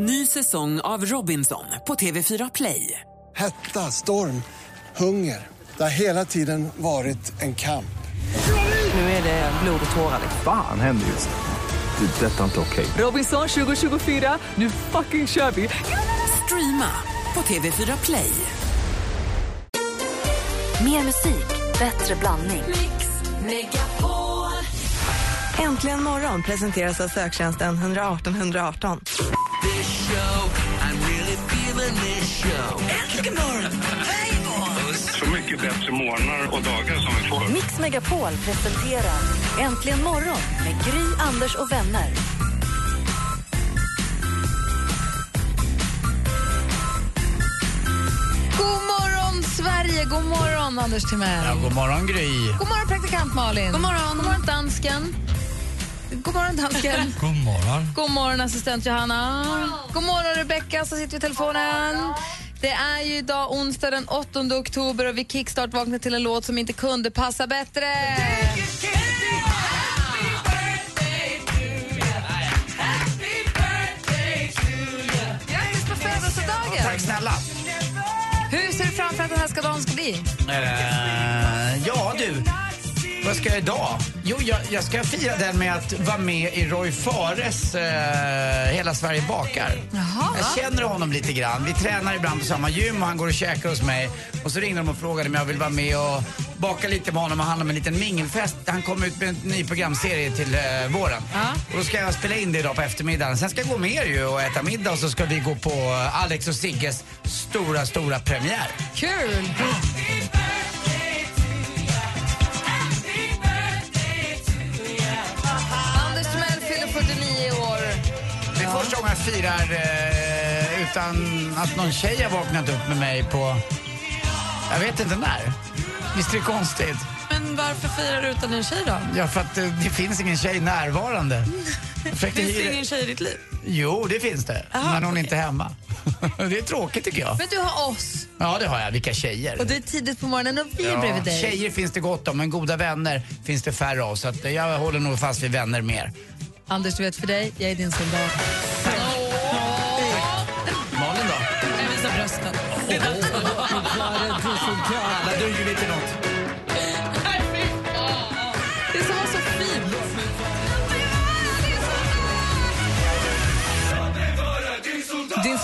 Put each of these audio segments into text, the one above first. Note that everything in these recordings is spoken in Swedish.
Ny säsong av Robinson på TV4 Play. Hetta, storm, hunger. Det har hela tiden varit en kamp. Nu är det blod och tårar. Fan händer just nu. Det. Detta är inte okej. Robinson 2024, nu fucking kör vi! Streama på TV4 Play. Mer musik, bättre blandning. Äntligen morgon presenteras av söktjänsten 118 118. Så mycket bättre morgnar och dagar som vi får. Mix Megapol presenterar Äntligen morgon med Gry, Anders och vänner. God morgon, Sverige! God morgon, Anders Timell. Ja, god morgon, Gry. God morgon, praktikant Malin. God morgon, god morgon dansken. God morgon, dansken. God morgon. God morgon, assistent Johanna. God morgon, Rebecka, som sitter vid telefonen. Det är ju idag onsdag den 8 oktober och vi kickstart vaknar till en låt som inte kunde passa bättre. Grattis på födelsedagen! Tack snälla. Hur ser du framför att den här ska dagen ska bli? Eh, ja, du. Vad ska jag idag? Jo, jag, jag ska fira den med att vara med i Roy Fares eh, Hela Sverige bakar. Jaha. Jag känner honom lite grann. Vi tränar ibland på samma gym och han går och käkar hos mig. Och så ringde de och frågade om jag vill vara med och baka lite med honom och handla om en liten mingelfest. Han kommer ut med en ny programserie till eh, våren. Ja. Och då ska jag spela in det idag på eftermiddagen. Sen ska jag gå med er ju och äta middag och så ska vi gå på eh, Alex och Sigges stora, stora premiär. Kul! Första gången jag firar eh, utan att någon tjej har vaknat upp med mig på... Jag vet inte när. Visst är det konstigt? Men varför firar du utan en tjej då? Ja, för att eh, det finns ingen tjej närvarande. Finns det ingen tjej i ditt liv? Jo, det finns det. men hon är inte hemma. det är tråkigt tycker jag. Men du har oss Ja, det har jag. Vilka tjejer. och det är tidigt på morgonen och vi är Ja, bredvid dig. tjejer finns det gott om, men goda vänner finns det färre av. Så att jag håller nog fast vid vänner mer. Anders, du vet för dig, jag är din soldat. Malin då? Jag visar brösten. Alla duger lite något.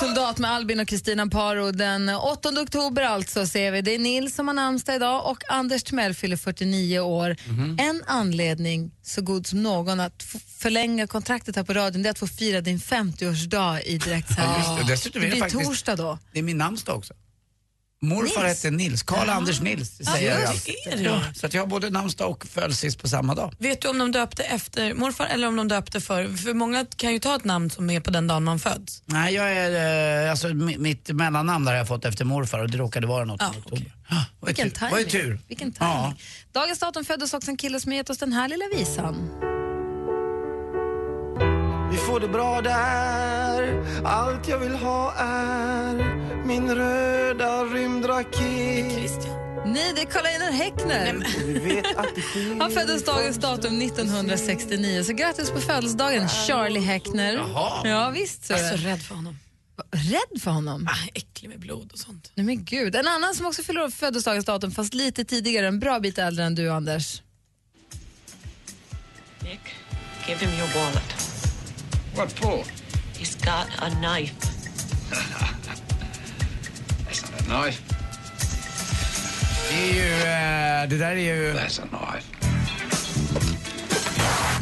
Soldat med Albin och Kristina Paro. Den 8 oktober alltså ser vi. Det är Nils som har namnsdag idag och Anders Timell fyller 49 år. En anledning så god som någon att förlänga kontraktet här på radion det är att få fira din 50-årsdag i direktsändning. Ja, det det blir faktiskt- torsdag då. Det är min namnsdag också. Morfar Nils? hette Nils, Karl Anders Nils. Säger jag är det. Ja, Så att jag har både namnsdag och födelsedags på samma dag. Vet du om de döpte efter morfar eller om de döpte för, för många kan ju ta ett namn som är på den dagen man föds. Nej, jag är, eh, alltså, mi- mitt mellannamn där har jag fått efter morfar och det råkade vara något Ja, i oktober. Ja, vad är Vilken tur. Vad är timing. tur. Vilken timing. Ja. Dagens datum föddes också en kille som gett oss den här lilla visan. Vi får det bra där Allt jag vill ha är Min röda rymdraket. Nej, det är Häckner. Att det sker Han föddes dagens datum 1969, så grattis på födelsedagen Charlie Häckner. Jaha. Ja, visst så Jag är så det. rädd för honom. Rädd för honom? Ah, äcklig med blod och sånt. Nej men gud. En annan som också fyller födelsedagens datum, fast lite tidigare, en bra bit äldre än du Anders. Nick, give him your wallet. What for? He's got a knife. Knife. Det är ju, eh, det där är ju, That's a knife.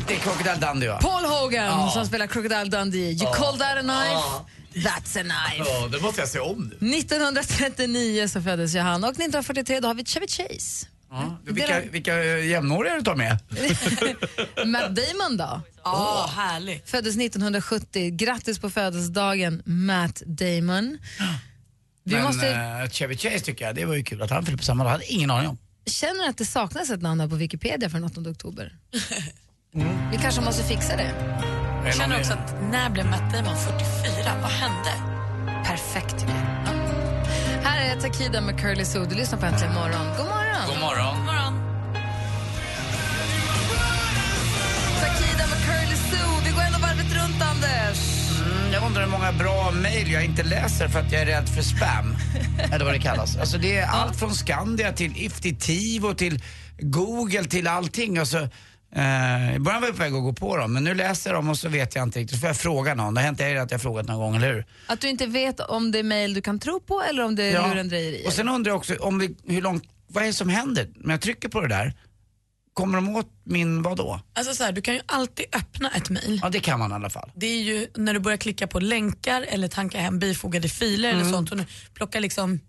det är Crocodile Dundee va? Paul Hogan Ja. som spelar Crocodile Dundee. You call that a knife? That's a knife. Ja, det måste jag se om nu. 1939 så föddes jag han och 1943 då har vi Chevy Chase. Ja. Vilka, vilka eh, jämnåriga du tar med? Matt Damon då? Åh, härlig. Föddes 1970. Grattis på födelsedagen Matt Damon. Vi Men måste, eh, Chevy Chase tycker jag, det var ju kul att han fyllde på samma dag. Jag hade ingen aning om. känner att det saknas ett namn här på Wikipedia för den 8 oktober. Vi kanske måste fixa det. Jag känner också att när blev Matt Damon 44? Vad hände? Perfekt tycker jag. Ja. Här är Takida med Curly Sue. Du lyssnar på Äntligen morgon. God morgon! God morgon. God morgon. Takida med Curly Sue. Vi går ändå varvet runt, Anders. Jag undrar hur många bra mejl jag inte läser för att jag är rädd för spam. Eller vad det kallas. Alltså det är allt från Skandia till Iftitivo till Google till allting. Alltså, eh, I början var jag på väg att gå på dem men nu läser jag dem och så vet jag inte riktigt. Så får jag fråga någon. Det har hänt er att jag har frågat någon gång, eller hur? Att du inte vet om det är mejl du kan tro på eller om det är lurendrejerier. Och sen undrar jag också om det, hur långt, vad är det som händer? När jag trycker på det där, kommer de åt min vad då? Alltså så här, du kan ju alltid öppna ett mejl. Ja det kan man i alla fall. Det är ju när du börjar klicka på länkar eller tanka hem bifogade filer eller Mm. sånt. Och plockar liksom,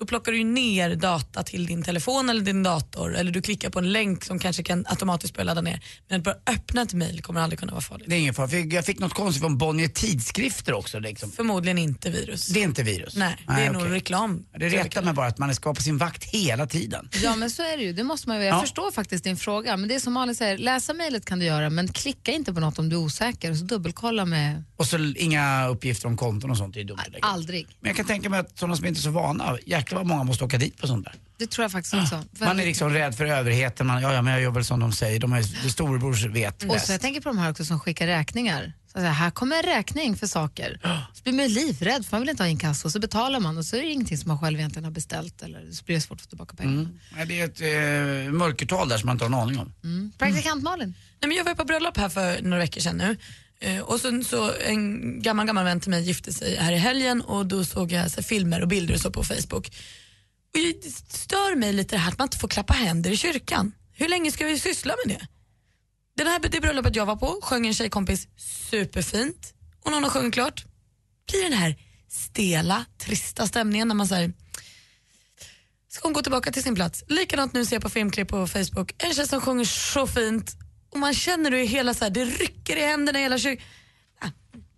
då plockar du ner data till din telefon eller din dator eller du klickar på en länk som kanske kan automatiskt börja ladda ner. Men att bara öppna ett mejl kommer aldrig kunna vara farligt. Det är ingen fara. Jag fick något konstigt från Bonnier Tidskrifter också. Liksom. Förmodligen inte virus. Det är inte virus? Nej, det är nog okej. reklam. Det retar mig bara att man ska på sin vakt hela tiden. Ja men så är det ju, det måste man ju. Jag Ja. förstår faktiskt din fråga. Men det är som Malin säger, läsa mejlet kan du göra men klicka inte på något om du är osäker. Och så dubbelkolla med Och så inga uppgifter om konton och sånt, det är dumt. aldrig. Men jag kan tänka mig att sådana som inte är så vana, jäklar vad många måste åka dit på sånt där. Det tror jag faktiskt också. Man är liksom rädd för överheten, man, ja, ja men jag gör väl som de säger, de är, det storebrors vet Och bäst. så jag tänker på de här också som skickar räkningar. Så att säga, här kommer en räkning för saker. Så blir man livrädd för man vill inte ha inkasso. Så betalar man och så är det ingenting som man själv egentligen har beställt. Eller så blir det svårt att få tillbaka pengarna. Mm. Ja, det är ett eh, mörkertal där som man inte har en aning om. Mm. Praktikant Malin? Nej, men jag var på bröllop här för några veckor sedan nu. Eh, och sen så en gammal, gammal vän till mig gifte sig här i helgen och då såg jag så här, filmer och bilder och så på Facebook. Och det stör mig lite det här att man inte får klappa händer i kyrkan. Hur länge ska vi syssla med det? Den här, det bröllopet jag var på sjöng en tjejkompis superfint och när hon har sjungit klart blir den här stela, trista stämningen när man säger ska hon gå tillbaka till sin plats. Likadant nu ser jag på filmklipp på Facebook, en tjej som sjunger så fint och man känner hur hela så här, det rycker i händerna i hela kyrkan.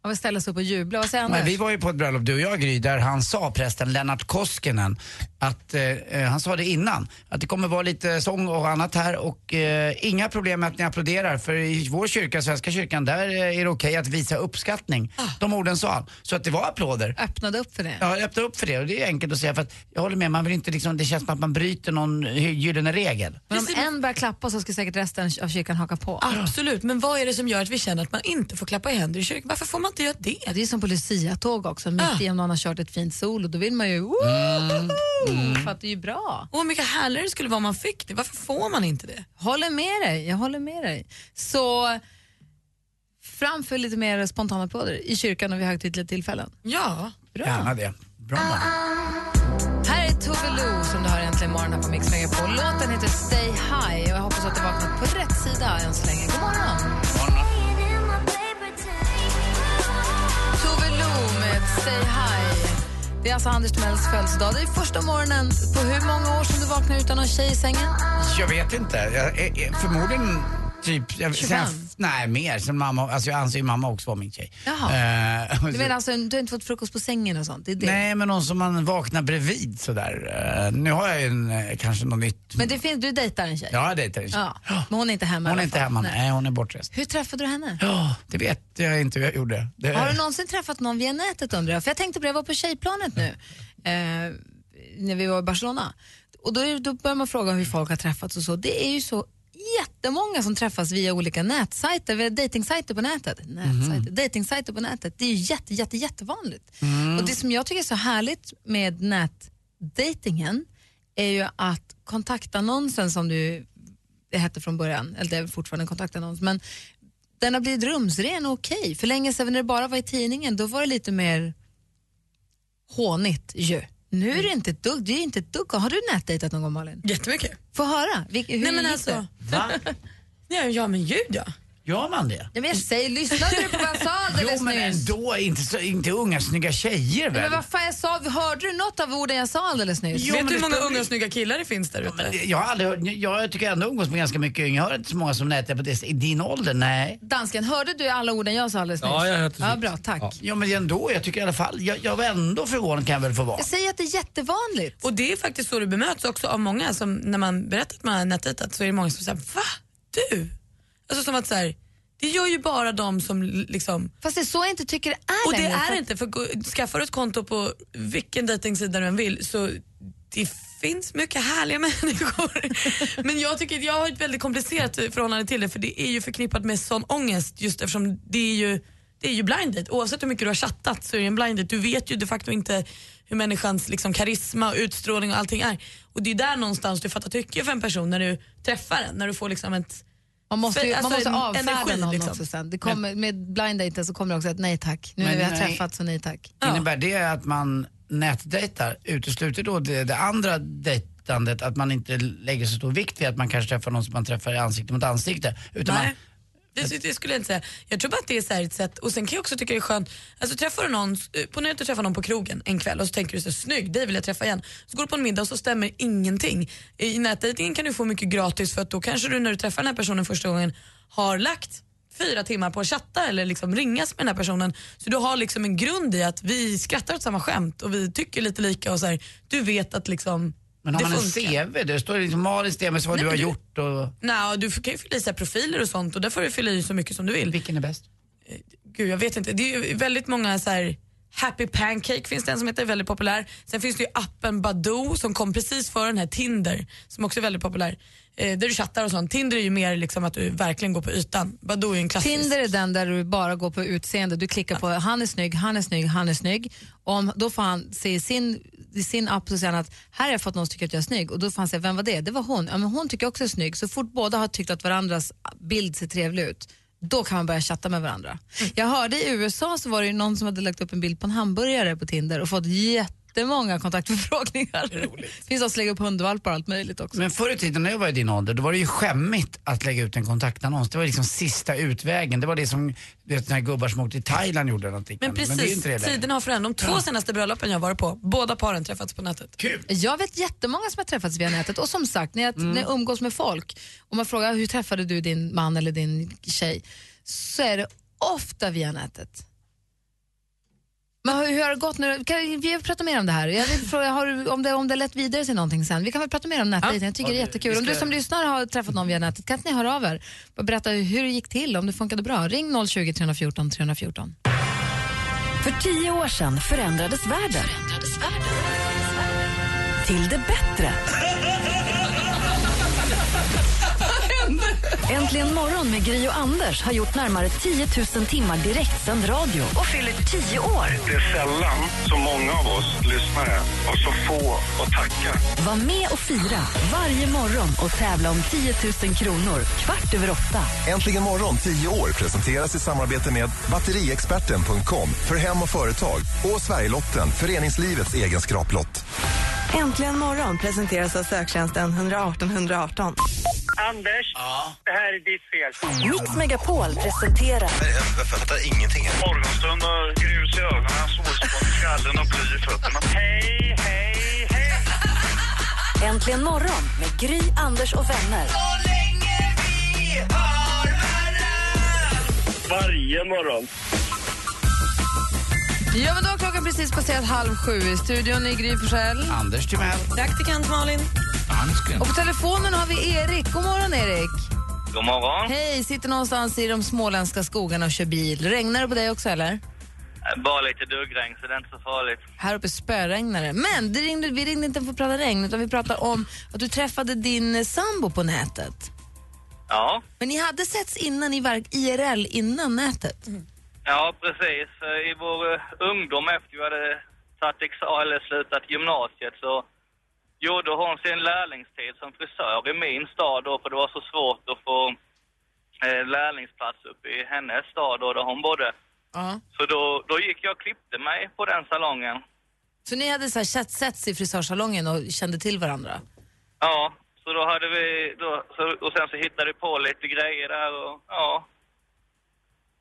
Av att ställa sig upp och jubla. Vad säger Anders? Men vi var ju på ett bröllop, du och jag Gry, där han sa, prästen Lennart Koskinen, att, eh, han sa det innan, att det kommer vara lite sång och annat här och eh, inga problem med att ni applåderar för i vår kyrka, Svenska kyrkan, där eh, är det okej att visa uppskattning. De orden sa han. Så att det var applåder. Öppnade upp för det? Ja, jag öppnar upp för det och det är enkelt att säga för att jag håller med, man vill inte liksom, det känns som att man bryter någon hy- gyllene regel. Men om en börjar klappa så ska säkert resten av kyrkan haka på. Absolut, men vad är det som gör att vi känner att man inte får klappa i händer i kyrkan? Varför får man inte göra det? Ja, det är som på Lucia-tåg också, mitt Ah. i om någon har kört ett fint solo, då vill man ju woho! Mm. För att det är ju bra. Och hur mycket härligare det skulle vara om man fick det. Varför får man inte det? Håller med dig, jag håller med dig. Så framför lite mer spontana applåder i kyrkan och vid högtidliga tillfällen. Ja. Bra. Gärna det. Bra man. Här är Tove Lo som du har äntligen morgon här på Mix Megapol. Låten heter Stay High och jag hoppas att du vaknat på rätt sida än så länge. God morgon! Lo med Stay High. Det är alltså Anders Timells födelsedag. Det är första morgonen på hur många år som du vaknar utan någon tjej i sängen? Jag vet inte. Jag, jag, förmodligen typ... Jag, 25? sen, nej, mer. Sen mamma, alltså jag anser ju mamma också var min tjej. Jaha. Eh, Du menar alltså, du har inte fått frukost på sängen och sånt? Det är det. Nej, men någon som man vaknar bredvid sådär. Eh, nu har jag ju en, eh, kanske något nytt. Men det finns, du dejtar en tjej? Ja, jag dejtar en tjej. Ja. Men hon är inte hemma Hon är inte hemma, Nej. nej. hon är bortrest. Hur träffade du henne? Ja, det vet jag inte hur jag gjorde. Det, Har du någonsin träffat någon via nätet undrar jag? För jag tänkte på det, jag var på tjejplanet nu eh, när vi var i Barcelona. Och då, är, då börjar man fråga hur folk har träffats och så. Det är ju så jättemånga som träffas via olika nätsajter, via dejtingsajter på nätet. Nätsajter, Dejtingsajter på nätet. Det är ju jätte, jätte, jättevanligt. Och det som jag tycker är så härligt med nätdejtingen är ju att kontaktannonsen som du det hette från början, eller det är fortfarande en kontaktannons, men den har blivit rumsren och okej. För länge sedan när det bara var i tidningen, då var det lite mer hånigt ju. Nu är det inte ett dugg, det är inte ett dugg. Har du nätdejtat någon gång Malin? Jättemycket. Få höra. Vilk, hur Nej men gick alltså. det? Va? Ja, ja men gud ja. Gör man det? Ja, men jag säger, lyssnade du på vad jag sa alldeles Jo, men nyss? ändå. Inte, så, inte unga snygga tjejer Men väl? vad fan jag sa, hörde du något av orden jag sa alldeles nyss? Jo, Vet men du hur många unga snygga killar det finns där ute? Jag har aldrig hört, jag tycker ändå umgås med ganska mycket yngre. Jag har inte så många som nätar på det. I din ålder? Nej. Dansken, hörde du alla orden jag sa alldeles nyss? Ja, jag hörde Ja, bra, tack. Ja men ändå, jag tycker i alla fall, jag, jag var ändå förvånad kan jag väl få vara. Jag säger att det är jättevanligt. Och det är faktiskt så du bemöts också av många som när man berättar att man har nätdejtat så är det många som säger va? Du? Alltså som att så här, det gör ju bara de som liksom Fast det är så jag inte tycker det är Och det längre. är för inte, för skaffar du ett konto på vilken dejtingsida du än vill så det finns mycket härliga människor. Men jag tycker jag har ett väldigt komplicerat förhållande till det för det är ju förknippat med sån ångest just eftersom det är ju det är ju blind date. Oavsett hur mycket du har chattat så är det en blind date. Du vet ju de facto inte hur människans liksom, karisma, och utstrålning och allting är. Och det är där någonstans du fattar tycke för en person när du träffar den. När du får liksom ett Man måste, ju, Alltså, man måste avfärda någon liksom. också sen. Det kommer, med blind daten så kommer det också ett nej tack. Nu när vi har träffats så nej tack. Innebär det att man nätdejtar, utesluter då det, det andra dejtandet, att man inte lägger så stor vikt vid att man kanske träffar någon som man träffar i ansikte mot ansikte? Utan Nej. man, det, det skulle jag inte säga. Jag tror bara att det är så här ett sätt, och sen kan jag också tycka det är skönt, alltså träffar du någon, eh, på att du träffar någon på krogen en kväll och så tänker du så snygg, dig vill jag träffa igen. Så går du på en middag och så stämmer ingenting. I nätdejtingen kan du få mycket gratis för att då kanske du när du träffar den här personen första gången har lagt fyra timmar på att chatta eller liksom ringas med den här personen. Så du har liksom en grund i att vi skrattar åt samma skämt och vi tycker lite lika och så här, du vet att liksom men har det man en funkar. CV? Det står liksom Malins CV, så vad Nej, du har du- gjort och... Nej, du kan ju fylla i så profiler och sånt och där får du fylla i så mycket som du vill. Vilken är bäst? Gud, jag vet inte. Det är ju väldigt många så här Happy Pancake finns det en som heter, väldigt populär. Sen finns det ju appen Badoo som kom precis före den här Tinder som också är väldigt populär. Eh, där du chattar och sånt. Tinder är ju mer liksom att du verkligen går på ytan. Badoo är en klassisk. Tinder är den där du bara går på utseende. Du klickar på han är snygg, han är snygg, han är snygg. Om, då får han se i sin, i sin app så säger han att här har jag fått någon som tycker att jag är snygg. Och då får han säga, vem var det? Det var hon. Ja, men hon tycker också är snygg. Så fort båda har tyckt att varandras bild ser trevlig ut, då kan man börja chatta med varandra. Jag hörde i USA så var det någon som hade lagt upp en bild på en hamburgare på Tinder och fått jättemånga kontaktförfrågningar. Det finns som lägger upp hundvalpar och allt möjligt också. Men förr i tiden när jag var i din ålder, då var det ju skämmigt att lägga ut en kontaktannons. Det var liksom sista utvägen. Det var det som du vet, när gubbar som åkte till Thailand gjorde någonting. Men precis, det längre. tiderna har förändrats. De två senaste bröllopen jag varit på, båda paren träffats på nätet. Kul! Jag vet jättemånga som har träffats via nätet och som sagt, när jag, Mm. när jag umgås med folk och man frågar hur träffade du din man eller din tjej så är det ofta via nätet. Men hur, har det gått nu? Kan vi prata mer om det här? Jag vill fråga, har du, om, det, om det lett vidare till någonting sen. Vi kan väl prata mer om nätdejting, jag tycker det är Ja, jättekul. Om du som lyssnar har träffat någon via nätet, kan inte ni höra av er? Och berätta hur det gick till, om det funkade bra. Ring 020 314 314. För tio år sedan förändrades världen. Till det bättre. Äntligen morgon med Gry och Anders har gjort närmare 10 000 timmar direktsänd radio och fyller 10 år. Det är sällan så många av oss lyssnare och så få att tacka. Var med och fira varje morgon och tävla om 10 000 kronor kvart över åtta. Äntligen morgon 10 år presenteras i samarbete med batteriexperten.com för hem och företag och Sverigelotten, föreningslivets egen skraplott. Äntligen morgon presenteras av söktjänsten 118 118. Anders, det här är ditt fel. Mix Megapol presenterar Jag fattar ingenting. Morgonstund och grus i ögonen, solspån i skallen och bly i fötterna. Hej, hej, hej! Äntligen morgon med Gry, Anders och vänner. Varje morgon. Ja, men då har klockan precis passerat halv sju i studion i Gry Forssell. Anders Timell. Praktikant Malin. Och på telefonen har vi Erik. God morgon Erik. God morgon. Hej, sitter någonstans i de småländska skogarna och kör bil. Regnar det på dig också eller? Bara lite duggregn, så det är inte så farligt. Här uppe spöregnar det. Men det ringde, vi ringde inte för att prata regn utan vi pratar om att du träffade din eh, sambo på nätet. Ja, Men ni hade setts innan i verk IRL innan nätet. ja precis. I vår eh, ungdom efter vi hade tagit eller slutat gymnasiet så gjorde hon sin lärlingstid som frisör i min stad då, för det var så svårt att få eh, lärlingsplats uppe i hennes stad då, där hon bodde. Ja. Så då, då gick jag och klippte mig på den salongen. Så ni hade så här sett- setts i frisörsalongen och kände till varandra? Ja, så då hade vi, då, så, och sen så hittade vi på lite grejer där och ja.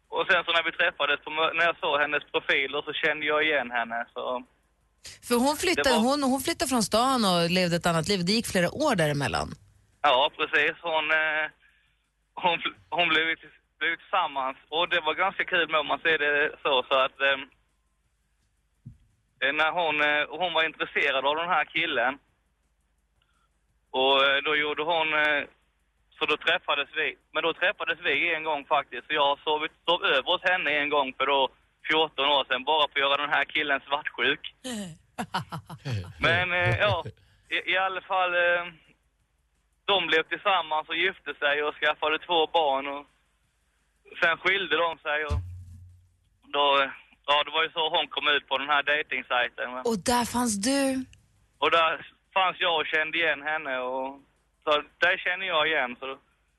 Och sen så när vi träffades, på, när jag såg hennes profiler så kände jag igen henne så. För hon flyttade, var- hon, hon flyttade från stan och levde ett annat liv. Det gick flera år däremellan. Ja, precis. Hon, eh, hon, hon blev, blev tillsammans och det var ganska kul med om man ser det så, så att eh, eh, när hon, eh, hon var intresserad av den här killen och då gjorde hon, så då träffades vi, men då träffades vi en gång faktiskt. Så jag sovit, sov över hos henne en gång för då 14 år sedan bara för att göra den här killen svartsjuk. Men eh, ja, i, i alla fall, eh, de blev tillsammans och gifte sig och skaffade två barn och sen skilde de sig och då, ja, det var ju så hon kom ut på den här dejtingsajten. Och där fanns du. Och där fanns jag och kände igen henne och så där känner jag igen. Så då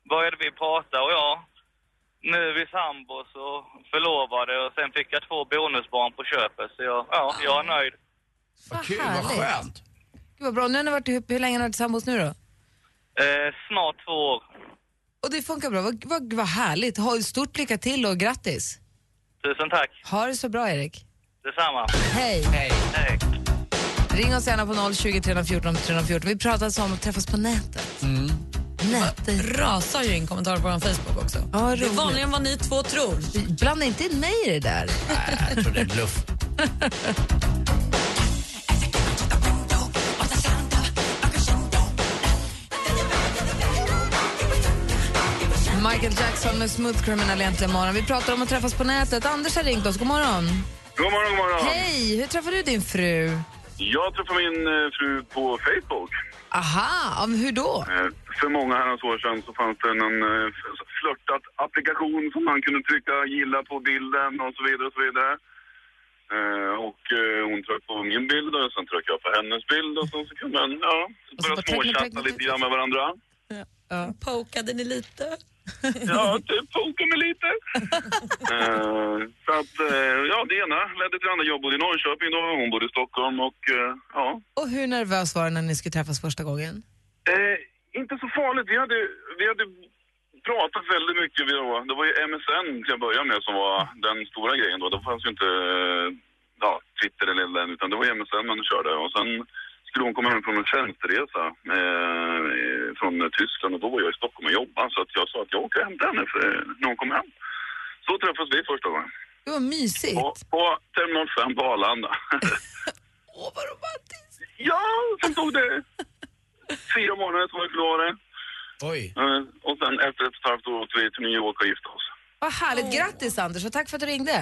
började vi prata och ja, nu är vi sambos och förlovade och sen fick jag två bonusbarn på köpet. Så jag, ja, jag är nöjd. Vad kul, vad skönt. Gud vad bra. Nu har ni varit ihop, hur länge har ni varit tillsammans nu då? Eh, snart två år. Och det funkar bra. Vad, vad, vad härligt. Ha, stort lycka till och grattis. Tusen tack. Ha det så bra Erik. Detsamma. Hej. Hej. Hej. Ring oss gärna på 020 314 314. Vi pratade om att träffas på nätet. Mm. Nätet. rasar ju in kommentarer på vår Facebook också. Ja, det är roligt. vanligare än vad ni två tror. Blanda inte in mig i det där. Nej, jag tror det är bluff. Michael Jackson med Smooth Criminal egentligen morgon. Vi pratar om att träffas på nätet. Anders har ringt oss. God morgon. God morgon, god morgon. Hej! Hur träffade du din fru? Jag träffade min eh, fru på Facebook. Aha, hur då? Eh, För många herrans år sedan så fanns det en eh, flörtat applikation som man kunde trycka gilla på bilden och så vidare och så vidare. Och hon tryckte på min bild och sen tryckte jag på hennes bild och sen så kunde man ja, börja småchatta lite grann med varandra. Pokade ni lite? Ja, typ poka mig lite. Eh, Så att, eh, ja, det ena ledde till det andra. Jag bodde i Norrköping då, hon bodde i Stockholm och eh, ja, Och hur nervös var du när ni skulle träffas första gången? Eh, inte så farligt. Vi hade, vi hade pratat väldigt mycket. Vi var, det var ju MSN till att börja med som var den stora grejen då. Det fanns ju inte ja, Twitter eller den, utan det var MSN man körde. Och sen skulle hon komma hem från en tjänsteresa eh, från Tyskland och då var jag i Stockholm och jobbade. Så att jag sa att jag åker och hämtar henne för, när hon kommer hem. Så träffades vi första gången. Det var mysigt. På, på Terminal 5 på Arlanda. Åh, vad romantiskt! Ja, sen tog det fyra månader så var vi klara. Oj. Eh, Och sen efter ett och ett halvt år åkte vi till New York och gifte oss. Vad härligt. Grattis Anders och tack för att du ringde.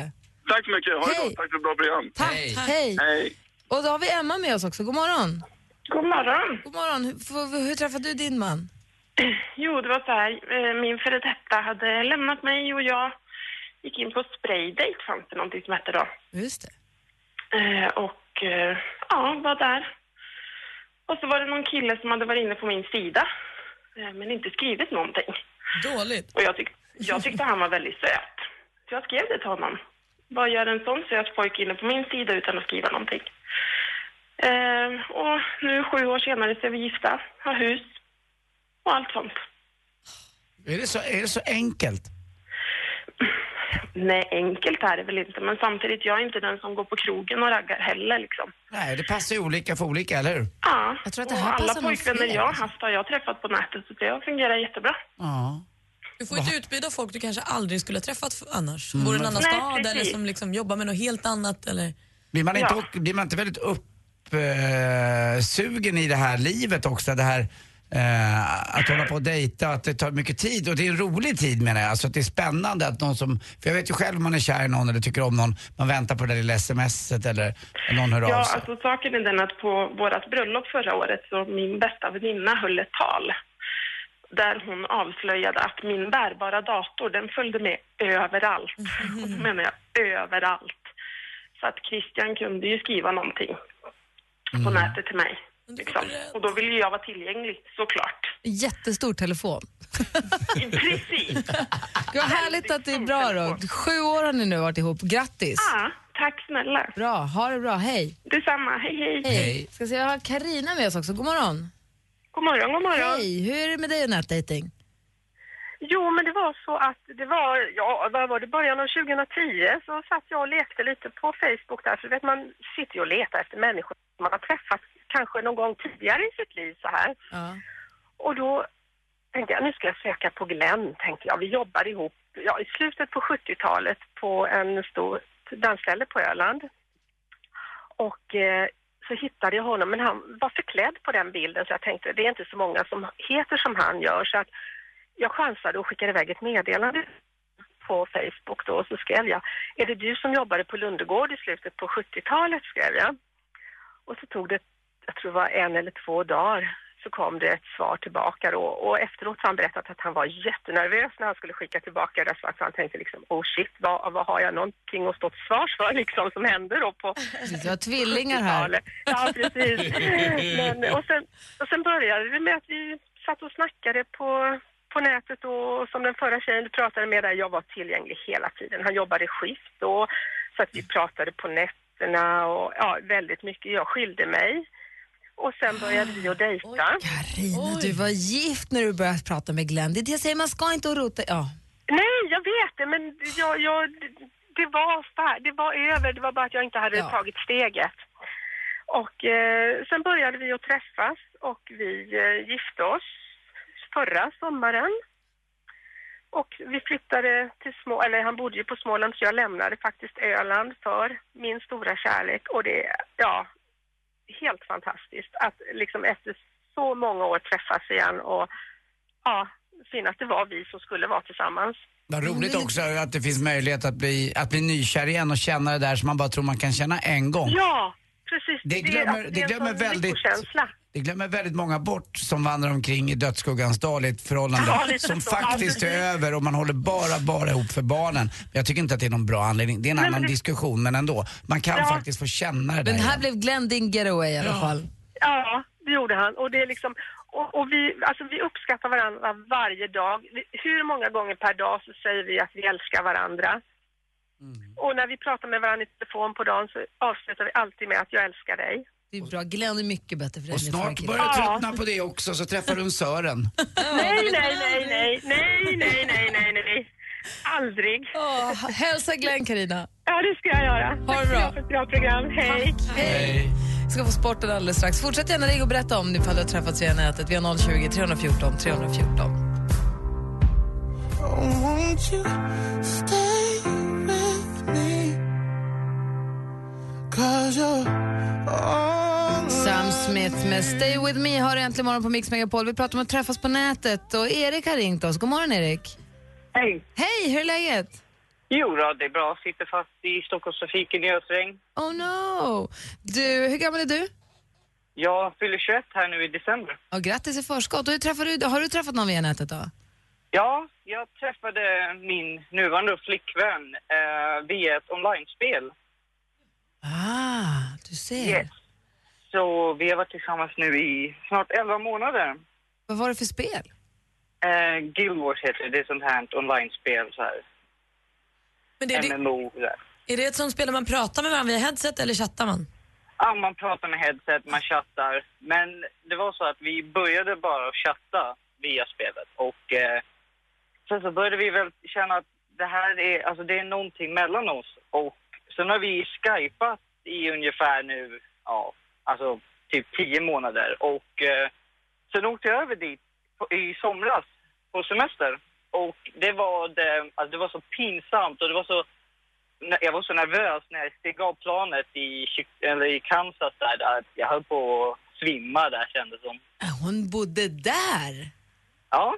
Tack så mycket. Ha det Hej. gott. Tack för ett bra program. Tack. Hej. Hej. Och då har vi Emma med oss också. God morgon. God morgon. God morgon. Hur, hur, träffade du din man? Jo, det var så här. eh, Min före detta hade lämnat mig och jag gick in på Spraydate, fanns det någonting som hette då. Just det. Eh, Och eh, ja, var där. Och så var det någon kille som hade varit inne på min sida, men inte skrivit någonting. Dåligt. Och jag, tyck, jag tyckte han var väldigt söt. Så jag skrev det till honom. Vad gör en sån söt pojke inne på min sida utan att skriva någonting? Eh, och nu sju år senare så är vi gifta, har hus och allt sånt. Är det så, är det så enkelt? Nej, enkelt är det väl inte, men samtidigt, jag är inte den som går på krogen och raggar heller liksom. Nej, det passar ju olika för olika, eller hur? Ja, Jag tror att det och här alla passar nog pojkvänner jag har haft har jag träffat på nätet, så det har fungerat jättebra. Ja. Du får ett utbud av folk du kanske aldrig skulle ha träffat annars. Som Mm. bor i en annan Nej, stad eller precis. som liksom jobbar med något helt annat. Eller... Blir man inte, Ja. blir man inte väldigt uppsugen i det här livet också? Det här eh, att hålla på och dejta, att det tar mycket tid. Och det är en rolig tid menar jag. Alltså att det är spännande att någon som... För jag vet ju själv om man är kär i någon eller tycker om någon, man väntar på det där lilla smset eller någon hör Ja, av sig. alltså saken är den att på vårt bröllop förra året så min bästa väninna höll ett tal där hon avslöjade att min bärbara dator, den följde med överallt. Och då menar jag överallt. Så att Christian kunde ju skriva någonting på nätet till mig. Liksom. Och då ville ju jag vara tillgänglig, såklart. Jättestor telefon. Precis. Vad härligt att det är bra då. Sju år har ni nu varit ihop. Grattis. Ja, tack snälla. Bra, ha det bra. Hej. Detsamma. Hej, hej. Hej. Ska se, jag har Karina med oss också. God morgon. God morgon, god morgon. Hej, hur är det med dig och nätdating? Jo, men det var så att det var, ja, vad var det, början av 2010 så satt jag och lekte lite på Facebook där. För vet, man sitter ju och letar efter människor som man har träffat kanske någon gång tidigare i sitt liv så här. Ja. Och då tänkte jag, nu ska jag söka på Glenn, tänkte jag. Vi jobbar ihop ja, i slutet på 70-talet på en stor dansställe på Öland. Och eh, så hittade jag honom, men han var förklädd på den bilden så jag tänkte, det är inte så många som heter som han gör. Så att jag chansade och skickade iväg ett meddelande på Facebook då och så skrev jag, är det du som jobbade på Lundegård i slutet på 70-talet, skrev jag. Och så tog det, jag tror det var en eller två dagar, så kom det ett svar tillbaka då och efteråt har han berättat att han var jättenervös när han skulle skicka tillbaka det. Så han tänkte liksom, oh shit, vad, vad har jag någonting att stå till svars för liksom som hände då på Du har tvillingar här. 70-talet. Ja, precis. Men, och, sen, och sen började det med att vi satt och snackade på, på nätet och som den förra tjejen du pratade med där, jag var tillgänglig hela tiden. Han jobbade skift och så att vi pratade på nätterna och ja, väldigt mycket. Jag skilde mig och sen började vi att dejta. Carina, du var gift när du började prata med Glenn. Det är det jag säger, man ska inte rota... Ja. Nej, jag vet det, men jag, jag, det, var, fär- det var över. Det var bara att jag inte hade Ja. tagit steget. Och eh, sen började vi att träffas och vi eh, gifte oss förra sommaren. Och vi flyttade till Små, eller han bodde ju på Småland så jag lämnade faktiskt Öland för min stora kärlek och det, ja, helt fantastiskt att liksom efter så många år träffas igen och ja, finna att det var vi som skulle vara tillsammans. Vad roligt också att det finns möjlighet att bli, att bli nykär igen och känna det där som man bara tror man kan känna en gång. Ja, precis. Det glömmer- det är en glömmer väldigt- lyckokänsla. Det glömmer väldigt många bort som vandrar omkring i dödsskuggans dal i ett förhållande Ja, som faktiskt Ja, är över och man håller bara, bara ihop för barnen. Men jag tycker inte att det är någon bra anledning. Det är en Nej, annan men diskussion men ändå. Man kan Ja. faktiskt få känna det där. Men här igen. blev Glenn din getaway i alla fall. Ja, det gjorde han. Och, det är liksom, och, och vi, alltså vi uppskattar varandra varje dag. Hur många gånger per dag så säger vi att vi älskar varandra. Mm. Och när vi pratar med varandra i telefon på dagen så avslutar vi alltid med att jag älskar dig. Det är bra. Glenn är mycket bättre för dig Och snart börjar du Ja. tröttna på det också så träffar du en Sören. Nej, nej, nej, nej, nej, nej, nej, nej, nej. Aldrig. Åh, hälsa Glenn, Carina. Ja, det ska jag göra. Ha det bra. Tack för ett bra program. Hej. Hej. Vi ska få sporten alldeles strax. Fortsätt gärna ringa och berätta om ifall du har träffats via nätet. Vi har 020 314 314. Won't Smith med Stay With Me har du äntligen morgon på Mix Megapol. Vi pratar om att träffas på nätet och Erik har ringt oss. God morgon Erik. Hej. Hej, hur är läget? Jo då, det är bra. Sitter fast i Stockholmstrafiken i ösregn. Oh no. Du, hur gammal är du? Jag fyller 21 här nu i december. Och grattis i förskott. Och hur träffar du, har du träffat någon via nätet då? Ja, jag träffade min nuvarande flickvän eh, via ett online-spel. Ah, du ser. Yes. Så vi har varit tillsammans nu i snart 11 månader. Vad var det för spel? Eh, Guild Wars heter det. Det är sånt här online-spel så här. Men det är, det, MMO. Är det ett sånt spel där man pratar med varandra via headset eller chattar man? Ja, man pratar med headset, man chattar. Men det var så att vi började bara att chatta via spelet. Och eh, sen så började vi väl känna att det här är, alltså det är någonting mellan oss. Och sen har vi skypat i ungefär nu, ja, alltså typ tio månader. Och eh, sen åkte jag över dit på, i somras på semester. Och det var, det, alltså det var så pinsamt och det var så jag var så nervös när jag steg av planet i, eller i Kansas där, där jag höll på att svimma där kändes som. Hon bodde där? Ja.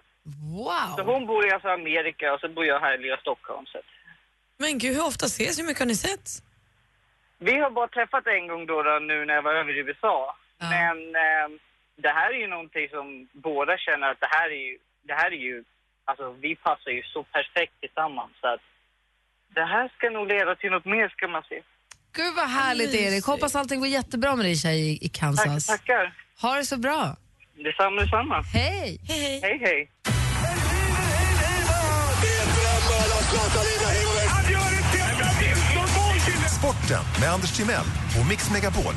Wow. Så hon bor i alltså Amerika och så bor jag här i lilla Stockholm. Så. att Men gud, hur ofta ses? Hur mycket har ni sett? Vi har bara träffat en gång då, då nu när jag var över i USA. Men eh, det här är ju någonting som båda känner att det här är ju, det här är ju, alltså vi passar ju så perfekt tillsammans så att det här ska nog leda till något mer ska man se. Gud vad härligt Erik. Hoppas allting går jättebra med dig tjej i, Kansas. Tack, tackar. Ha det så bra. Detsamma, detsamma. Hej. Hej, hej. hej. Sporten med Anders Timell och Mix Megapol.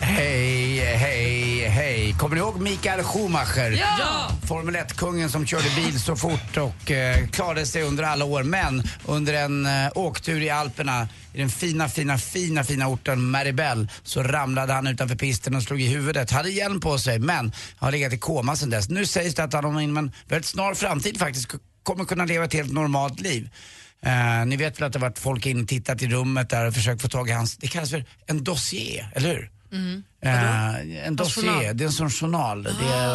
Hej, hej, hej. Kommer ni ihåg Mikael Schumacher? Ja! Formel 1-kungen som körde bil så fort och eh, klarade sig under alla år. Men under en eh, åktur i Alperna i den fina, fina, fina, fina orten Maribel så ramlade han utanför pisten och slog i huvudet. Hade hjälm på sig men har legat i koma sedan dess. Nu sägs det att han om en väldigt snar framtid faktiskt kommer kunna leva ett helt normalt liv. Eh, ni vet väl att det har varit folk in och tittat i rummet där och försökt få tag i hans, det kallas för en dossier, eller hur? Mm. Eh, en dossier, det är en sån journal. Det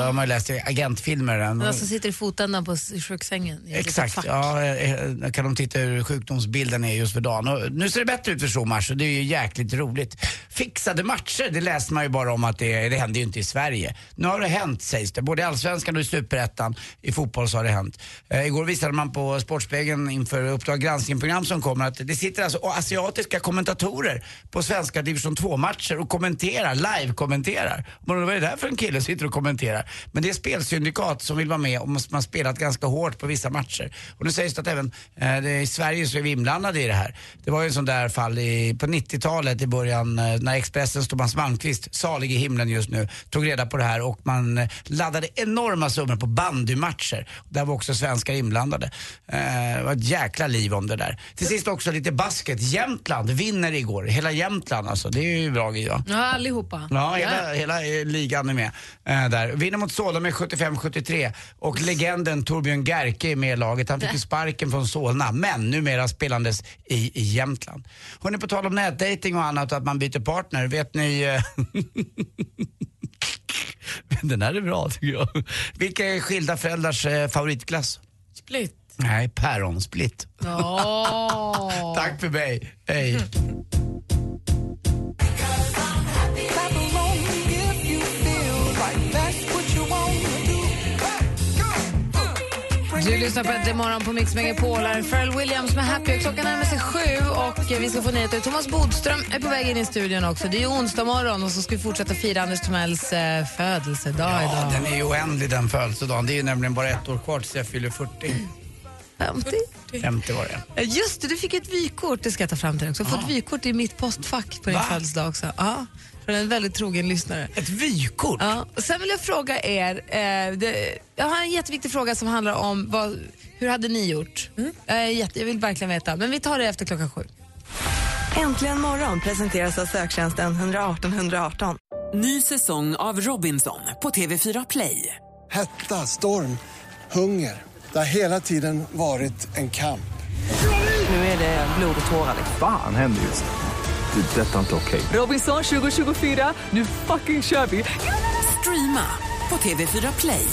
har man läst i agentfilmer. Den- som sitter i fotändan på sjuksängen. Exakt, ja, eh, kan de titta hur sjukdomsbilden är just för dagen. Och nu ser det bättre ut för Schumach och det är ju jäkligt roligt. Fixade matcher, det läste man ju bara om att det, det händer ju inte i Sverige. Nu har det hänt sägs det, både i Allsvenskan och i Superettan. I fotboll så har det hänt. Eh, igår visade man på Sportspegeln inför Uppdrag granskning-program som kommer att det sitter alltså asiatiska kommentatorer på svenska division 2-matcher och kommenterar, live-kommenterar. Man undrar vad är det där för en kille som sitter och kommenterar? Men det är spelsyndikat som vill vara med och man har spelat ganska hårt på vissa matcher. Och nu sägs det att även eh, det, i Sverige så är vi inblandade i det här. Det var ju en sån där fall i, på 90-talet i början eh, när Expressens Thomas Malmqvist, salig i himlen just nu, tog reda på det här och man eh, laddade enorma summor på bandymatcher. Där var också svenskar inblandade. Eh, det var ett jäkla liv om det där. Till sist också lite basket. Jämtland vinner igår. Hela Jämtland alltså. Det är ju bra grejer va? Ja, allihopa. Ja, hela, hela eh, ligan är med eh, där. Vinner mot Solna med 75-73 och legenden Torbjörn Gerke är med i laget. Han fick ju sparken från Solna, men numera spelandes i, i Jämtland. Hörrni, på tal om nätdating och annat och att man byter partner, vet ni... eh, Den här är bra tycker jag. Vilka är skilda föräldrars eh, favoritglass? Split. Nej, päronsplitt. Åh. Tack för mig. Hej. Du lyssnar på Äntligen morgon på Mix Megapol. Här Pharrell Williams med Happy. Klockan närmar sig sju och vi ska få nyheter. Thomas Bodström är på väg in i studion också. Det är ju onsdag morgon och så ska vi fortsätta fira Anders Timells eh, födelsedag Ja, idag. den är ju oändlig den födelsedagen. Det är nämligen bara ett år kvar tills jag fyller 40. 50. 50 var det. Eh, Just det, du fick ett vykort. Det ska jag ta fram till dig också. Jag har fått vykort i mitt postfack på din Va? födelsedag också. Ja, från en väldigt trogen lyssnare. Ett vykort? Ja. Och sen vill jag fråga er, eh, det, jag har en jätteviktig fråga som handlar om vad, hur hade ni gjort? Jag, är jätte, jag vill verkligen veta, men vi tar det efter klockan sju. Äntligen morgon presenteras av söktjänsten 118 118. Ny säsong av Robinson på TV4 Play. Hetta, storm, hunger. Det har hela tiden varit en kamp. Nu är det blod och tårar. Fan händer just nu. Det. är Detta är inte okej. Robinson 2024, nu fucking kör vi! Streama på TV4 Play.